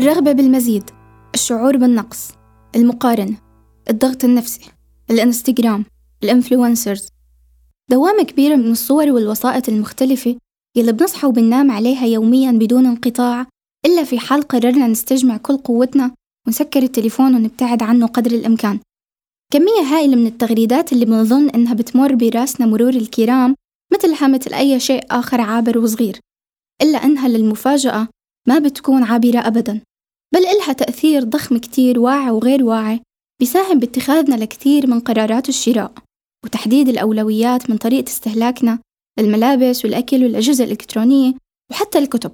الرغبة بالمزيد الشعور بالنقص المقارنة الضغط النفسي الانستغرام الإنفلونسرز. دوامة كبيرة من الصور والوسائط المختلفة يلي بنصحى وبننام عليها يوميا بدون انقطاع إلا في حال قررنا نستجمع كل قوتنا ونسكر التليفون ونبتعد عنه قدر الإمكان. كمية هائلة من التغريدات اللي بنظن إنها بتمر براسنا مرور الكرام مثلها مثل أي شيء آخر عابر وصغير. إلا إنها للمفاجأة ما بتكون عابرة أبدا. بل إلها تأثير ضخم كتير واعي وغير واعي بيساهم باتخاذنا لكثير من قرارات الشراء وتحديد الأولويات من طريقة استهلاكنا للملابس والأكل والأجهزة الإلكترونية وحتى الكتب.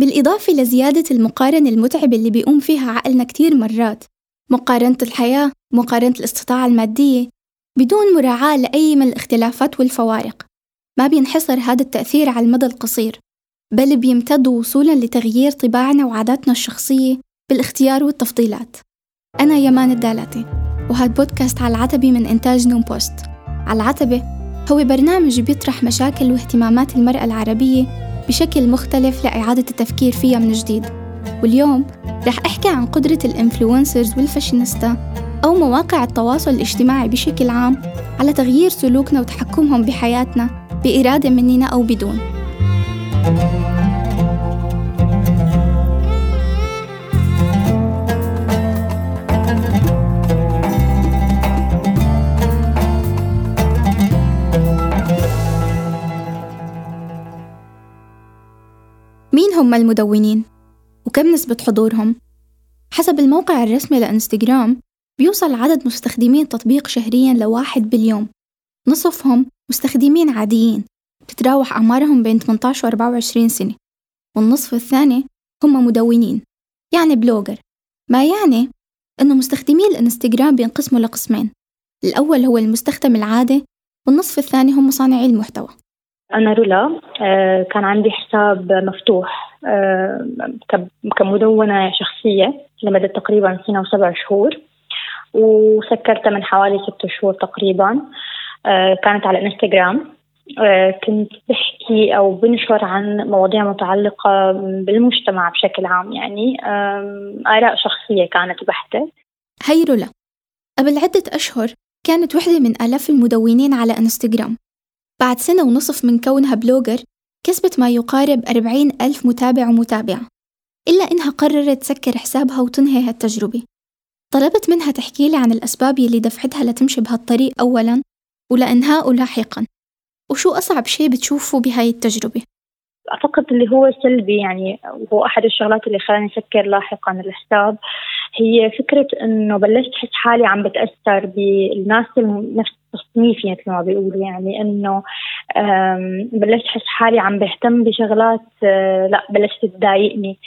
بالإضافة لزيادة المقارنة المتعبة اللي بيقوم فيها عقلنا كتير مرات مقارنة الحياة مقارنة الاستطاعة المادية بدون مراعاة لأي من الاختلافات والفوارق. ما بينحصر هذا التأثير على المدى القصير بل بيمتد وصولا لتغيير طباعنا وعاداتنا الشخصية بالاختيار والتفضيلات. أنا يمان الدالاتي وهذا بودكاست على العتبة من إنتاج نوم بوست. على العتبة هو برنامج بيطرح مشاكل واهتمامات المرأة العربية بشكل مختلف لإعادة التفكير فيها من جديد. واليوم رح أحكي عن قدرة ال influencers والفاشينيستا أو مواقع التواصل الاجتماعي بشكل عام على تغيير سلوكنا وتحكمهم بحياتنا بإرادة مننا أو بدون. مين هم المدونين؟ وكم نسبة حضورهم؟ حسب الموقع الرسمي لإنستغرام بيوصل عدد مستخدمين التطبيق شهريا لواحد باليوم. نصفهم مستخدمين عاديين بتتراوح أعمارهم بين 18 و 24 سنة. والنصف الثاني هم مدونين يعني بلوجر. ما يعني؟ إنه مستخدمي الإنستغرام بينقسموا لقسمين. الأول هو المستخدم العادي والنصف الثاني هم صانعي المحتوى. أنا رولا آه، كان عندي حساب مفتوح آه، كمدونة شخصية لمدة تقريبا سنة وسبع شهور وسكرته من حوالي ست شهور تقريبا آه، كانت على الانستغرام كنت بحكي أو بنشر عن مواضيع متعلقة بالمجتمع بشكل عام يعني آراء شخصية كانت بحتة هي رولا قبل عدة أشهر كانت وحدة من آلاف المدونين على إنستغرام. بعد سنة ونصف من كونها بلوجر كسبت ما يقارب أربعين ألف متابع ومتابعة إلا إنها قررت تسكر حسابها وتنهي هالتجربة. طلبت منها تحكي لي عن الأسباب يلي دفعتها لتمشي بهالطريق أولاً ولإنهائه لاحقاً. وشو أصعب شيء بتشوفه بهاي التجربة؟ أعتقد اللي هو سلبي يعني وهو أحد الشغلات اللي خلاني أفكر لاحقا الحساب. هي فكرة إنه بلشت احس حالي عم بتأثر بالناس نفس تصنيفي مثل ما بيقولوا. يعني إنه بلشت احس حالي عم بهتم بشغلات آه، لا بلشت تضايقني.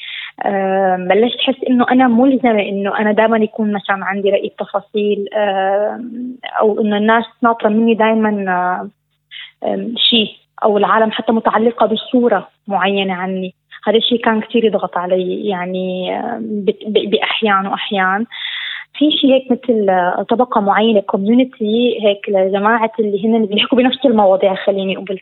بلشت احس إنه أنا ملزمة إنه أنا دائما يكون مثلا عندي رأي التفاصيل أو إنه الناس ناطرة مني دائما شيء أو العالم حتى متعلقة بصورة معينة عني. هذا الشيء كان كثير يضغط علي يعني بأحيان وأحيان. في شيء هيك مثل طبقة معينة كوميونتي هيك لجماعة اللي هن بيحكوا بنفس المواضيع خليني أقول.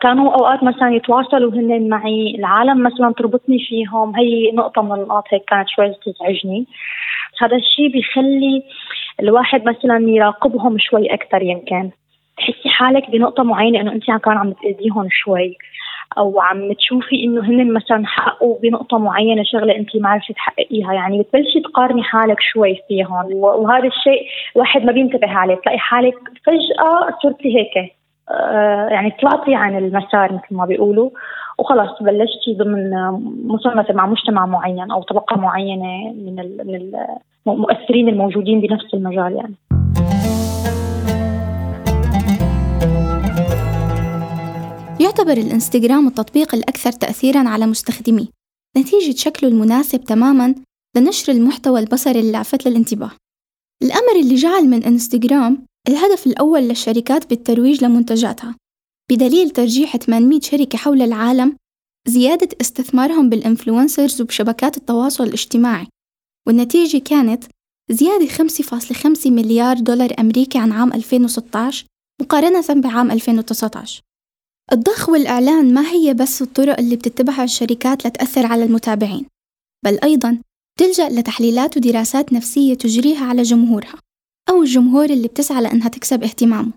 كانوا أوقات مثلا يتواصلوا هن معي العالم مثلا تربطني فيهم. هي نقطة من النقاط هيك كانت شوي تزعجني. هذا الشيء بيخلي الواحد مثلا يراقبهم شوي أكثر يمكن. تحسي حالك بنقطة معينة إنه أنت كان عم تأذيهم شوي. أو عم تشوفي إنه هن مثلا حققوا بنقطة معينة شغلة أنت ما عرفتي تحققيها يعني بتبلشي تقارني حالك شوي فيهم وهذا الشيء الواحد ما بينتبه عليه تلاقي حالك فجأة صرتي هيك آه يعني طلعتي عن المسار مثل ما بيقولوا وخلص بلشتي ضمن مصنفه مع مجتمع معين أو طبقة معينة من المؤثرين الموجودين بنفس المجال يعني. يعتبر الإنستغرام التطبيق الأكثر تأثيراً على مستخدميه. نتيجة شكله المناسب تماماً لنشر المحتوى البصري اللافت للانتباه الأمر اللي جعل من إنستغرام الهدف الأول للشركات بالترويج لمنتجاتها. بدليل ترجيح 800 شركة حول العالم زيادة استثمارهم بال influencers وبشبكات التواصل الاجتماعي. والنتيجة كانت زيادة 5.5 مليار دولار أمريكي عن عام 2016 مقارنة بعام 2019 الضخ والإعلان ما هي بس الطرق اللي بتتبعها الشركات لتأثر على المتابعين بل أيضا تلجأ لتحليلات ودراسات نفسية تجريها على جمهورها أو الجمهور اللي بتسعى لأنها تكسب اهتمامه.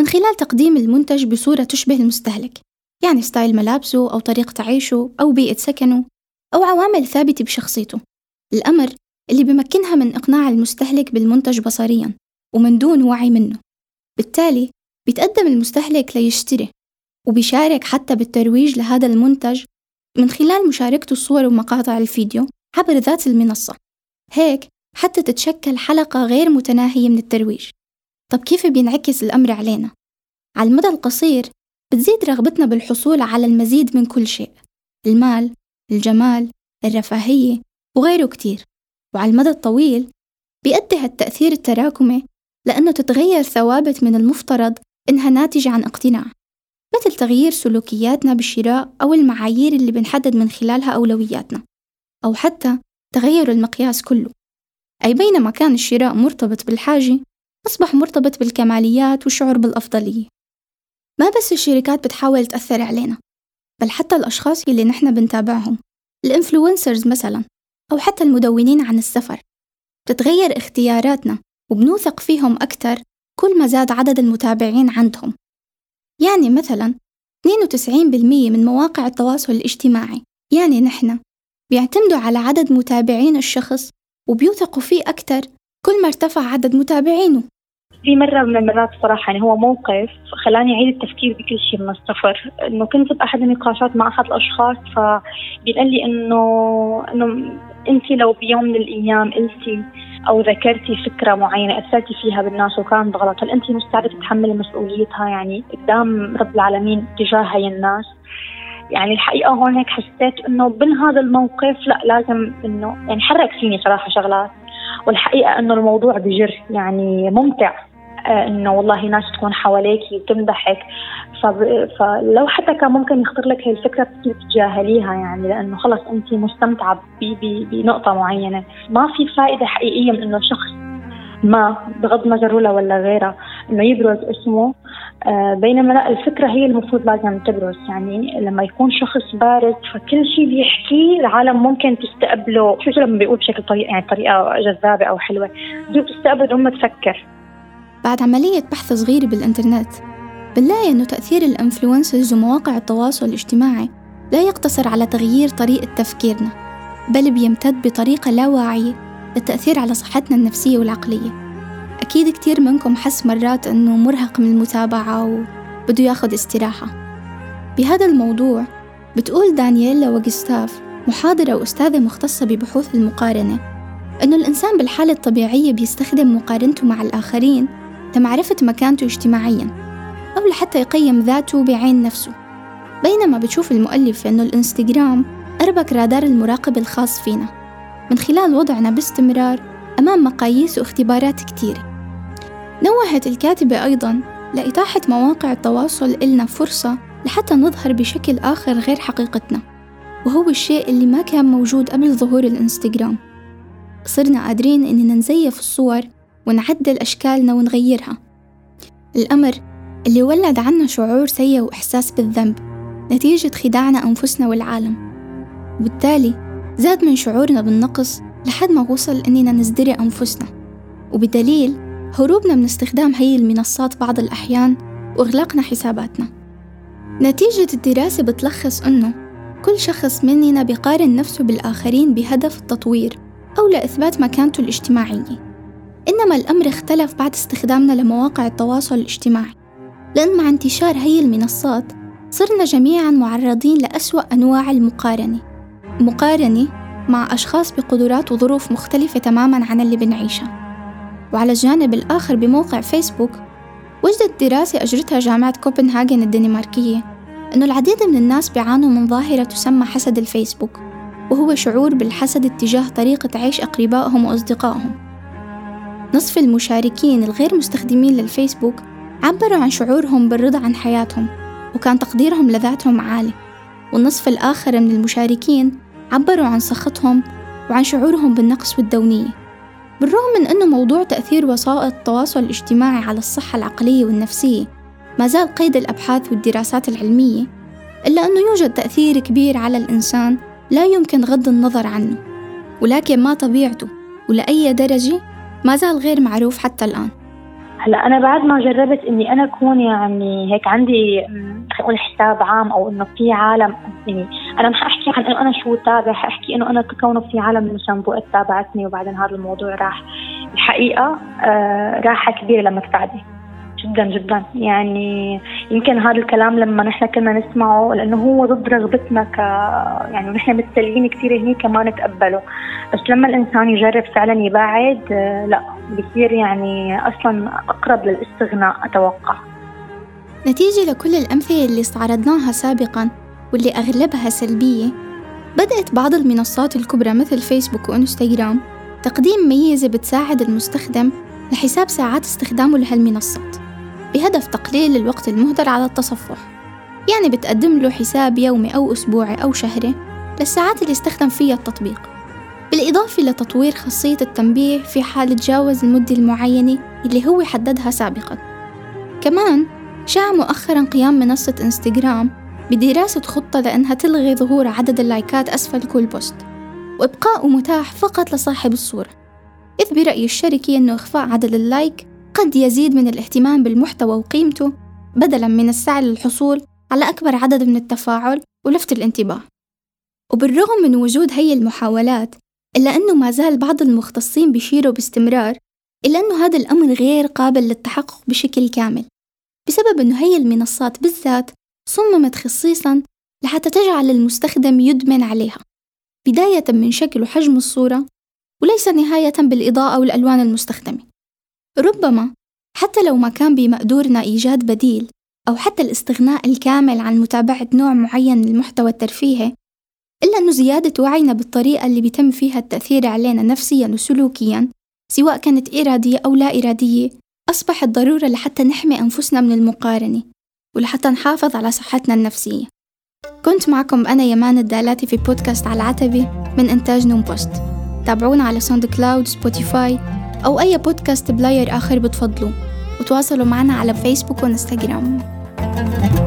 من خلال تقديم المنتج بصورة تشبه المستهلك يعني style ملابسه أو طريقة عيشه أو بيئة سكنه أو عوامل ثابتة بشخصيته. الأمر اللي بمكنها من إقناع المستهلك بالمنتج بصرياً ومن دون وعي منه. بالتالي بيتقدم المستهلك ليشتري وبيشارك حتى بالترويج لهذا المنتج من خلال مشاركته الصور ومقاطع الفيديو عبر ذات المنصة. هيك حتى تتشكل حلقة غير متناهية من الترويج. طب كيف بينعكس الأمر علينا؟ على المدى القصير بتزيد رغبتنا بالحصول على المزيد من كل شيء المال، الجمال، الرفاهية وغيره كتير. وعلى المدى الطويل بيؤدي هالتأثير التراكمي لأنه تتغير ثوابت من المفترض إنها ناتجة عن اقتناع. مثل تغيير سلوكياتنا بالشراء أو المعايير اللي بنحدد من خلالها أولوياتنا أو حتى تغير المقياس كله. أي بينما كان الشراء مرتبط بالحاجة أصبح مرتبط بالكماليات والشعور بالأفضلية. ما بس الشركات بتحاول تأثر علينا بل حتى الأشخاص اللي نحن بنتابعهم الإنفلونسرز مثلا أو حتى المدونين عن السفر. بتتغير اختياراتنا وبنوثق فيهم أكثر كل ما زاد عدد المتابعين عندهم. يعني مثلا 92% من مواقع التواصل الاجتماعي يعني نحن بيعتمدوا على عدد متابعين الشخص وبيوثقوا فيه أكثر كل ما ارتفع عدد متابعينه. في مرة من المرات صراحة يعني هو موقف خلاني أعيد التفكير بكل شيء من الصفر إنه كنت بأحد النقاشات مع أحد الأشخاص فبيقول لي إنه إنه أنت لو بيوم من الأيام قلتي أو ذكرتي فكرة معينة أثرتي فيها بالناس وكانت غلط. هل انت مستعدة تتحملي مسؤوليتها يعني قدام رب العالمين تجاه هاي الناس؟ يعني الحقيقة هون هيك حسيت إنه من هذا الموقف لا لازم إنه يعني حرك فيني صراحة شغلات. والحقيقة إنه الموضوع بجر يعني ممتع. آه، إنه والله ناس تكون حواليك وتمدحك. فلو حتى كان ممكن يخطر لك هي الفكرة تتجاهليها يعني لأنه خلص انت مستمتعة بنقطة معينة. ما في فائدة حقيقية من إنه شخص ما بغض النظر ولا غيرها إنه يبرز اسمه آه بينما لا الفكرة هي المفروض لازم تبرز. يعني لما يكون شخص بارز فكل شيء بيحكيه العالم ممكن تستقبله. شو لما بيقول بشكل طريقه يعني طريقة جذابة أو حلوة؟ تستقبل بدون ما تفكر. بعد عملية بحث صغيرة بالإنترنت بنلاقي إنه تأثير ال influencers ومواقع التواصل الاجتماعي لا يقتصر على تغيير طريقة تفكيرنا بل بيمتد بطريقة لا واعية للتأثير على صحتنا النفسية والعقلية. أكيد كتير منكم حس مرات إنه مرهق من المتابعة وبده ياخد استراحة. بهذا الموضوع بتقول دانييلا وجستاف محاضرة وأستاذة مختصة ببحوث المقارنة إنه الإنسان بالحالة الطبيعية بيستخدم مقارنته مع الآخرين لمعرفة مكانته اجتماعياً. أو لحتى يقيم ذاته بعين نفسه. بينما بتشوف المؤلف أنه الإنستغرام أربك رادار المراقب الخاص فينا. من خلال وضعنا باستمرار أمام مقاييس واختبارات كتيرة نوهت الكاتبة أيضا لإتاحة مواقع التواصل إلنا فرصة لحتى نظهر بشكل آخر غير حقيقتنا. وهو الشيء اللي ما كان موجود قبل ظهور الإنستغرام. صرنا قادرين إننا نزيف الصور ونعدل أشكالنا ونغيرها. الأمر اللي ولد عنا شعور سيء وإحساس بالذنب نتيجة خداعنا أنفسنا والعالم. وبالتالي زاد من شعورنا بالنقص لحد ما وصل إننا نزدري أنفسنا. وبدليل هروبنا من استخدام هي المنصات بعض الأحيان وإغلاقنا حساباتنا. نتيجة الدراسة بتلخص إنه كل شخص مننا بيقارن نفسه بالآخرين بهدف التطوير أو لإثبات مكانته الاجتماعية. إنما الأمر اختلف بعد استخدامنا لمواقع التواصل الاجتماعي. لأن مع انتشار هي المنصات صرنا جميعا معرضين لأسوأ أنواع المقارنة. مقارنة مع أشخاص بقدرات وظروف مختلفة تماما عن اللي بنعيشها. وعلى الجانب الآخر بموقع فيسبوك وجدت دراسة أجرتها جامعة كوبنهاجن الدنماركية أنه العديد من الناس بيعانوا من ظاهرة تسمى حسد الفيسبوك وهو شعور بالحسد اتجاه طريقة عيش أقربائهم وأصدقائهم. نصف المشاركين الغير مستخدمين للفيسبوك عبروا عن شعورهم بالرضا عن حياتهم وكان تقديرهم لذاتهم عالي. والنصف الآخر من المشاركين عبروا عن سخطهم وعن شعورهم بالنقص والدونية. بالرغم من أنه موضوع تأثير وسائل التواصل الاجتماعي على الصحة العقلية والنفسية ما زال قيد الأبحاث والدراسات العلمية إلا أنه يوجد تأثير كبير على الإنسان لا يمكن غض النظر عنه. ولكن ما طبيعته ولأي درجة ما زال غير معروف حتى الآن. هلأ أنا بعد ما جربت إني أنا أكون يعني هيك عندي نقول حساب عام أو إنه في عالم يعني أنا ما حاحكي عن إنه أنا شو تابع حاحكي إنه أنا كونه في عالم مثلا بوقت تابعتني وبعدين هذا الموضوع راح. الحقيقة آه راحة كبيرة لمدفعتي جدا جدا. يعني يمكن هذا الكلام لما نحن كنا نسمعه لأنه هو ضد رغبتنا ك يعني نحن متسلين كثير هنيك ما نتقبله. بس لما الإنسان يجرب فعلا يبعد آه، لا بصير يعني أصلا أقرب للاستغناء أتوقع. نتيجة لكل الأمثلة اللي استعرضناها سابقا واللي أغلبها سلبية بدأت بعض المنصات الكبرى مثل فيسبوك وإنستغرام تقديم ميزة بتساعد المستخدم لحساب ساعات استخدامه لهالمنصات. بهدف تقليل الوقت المهدر على التصفح. يعني بتقدم له حساب يومي أو أسبوعي أو شهري للساعات اللي استخدم فيها التطبيق. بالإضافة لتطوير خاصية التنبيه في حال تجاوز المدة المعينة اللي هو حددها سابقا. كمان شاع مؤخرا قيام منصة إنستغرام بدراسة خطة لأنها تلغي ظهور عدد اللايكات أسفل كل post وإبقاؤه متاح فقط لصاحب الصورة. إذ برأي الشركة أنه إخفاء عدد اللايك قد يزيد من الاهتمام بالمحتوى وقيمته بدلا من السعي للحصول على أكبر عدد من التفاعل ولفت الانتباه. وبالرغم من وجود هي المحاولات إلا أنه ما زال بعض المختصين بيشيروا باستمرار إلا أنه هذا الأمر غير قابل للتحقق بشكل كامل بسبب أنه هي المنصات بالذات صممت خصيصا لحتى تجعل المستخدم يدمن عليها بداية من شكل وحجم الصورة وليس نهاية بالإضاءة والألوان المستخدمة. ربما حتى لو ما كان بمقدورنا إيجاد بديل أو حتى الاستغناء الكامل عن متابعة نوع معين من المحتوى الترفيهي إلا أنه زيادة وعينا بالطريقة اللي بيتم فيها التأثير علينا نفسيا وسلوكيا سواء كانت إرادية أو لا إرادية أصبحت ضرورة لحتى نحمي أنفسنا من المقارنة ولحتى نحافظ على صحتنا النفسية. كنت معكم أنا يمان الدالاتي في بودكاست على العتبة من إنتاج نوم بوست. تابعونا على ساوند كلاود سبوتيفاي أو أي podcast player آخر بتفضلوه. وتواصلوا معنا على فيسبوك you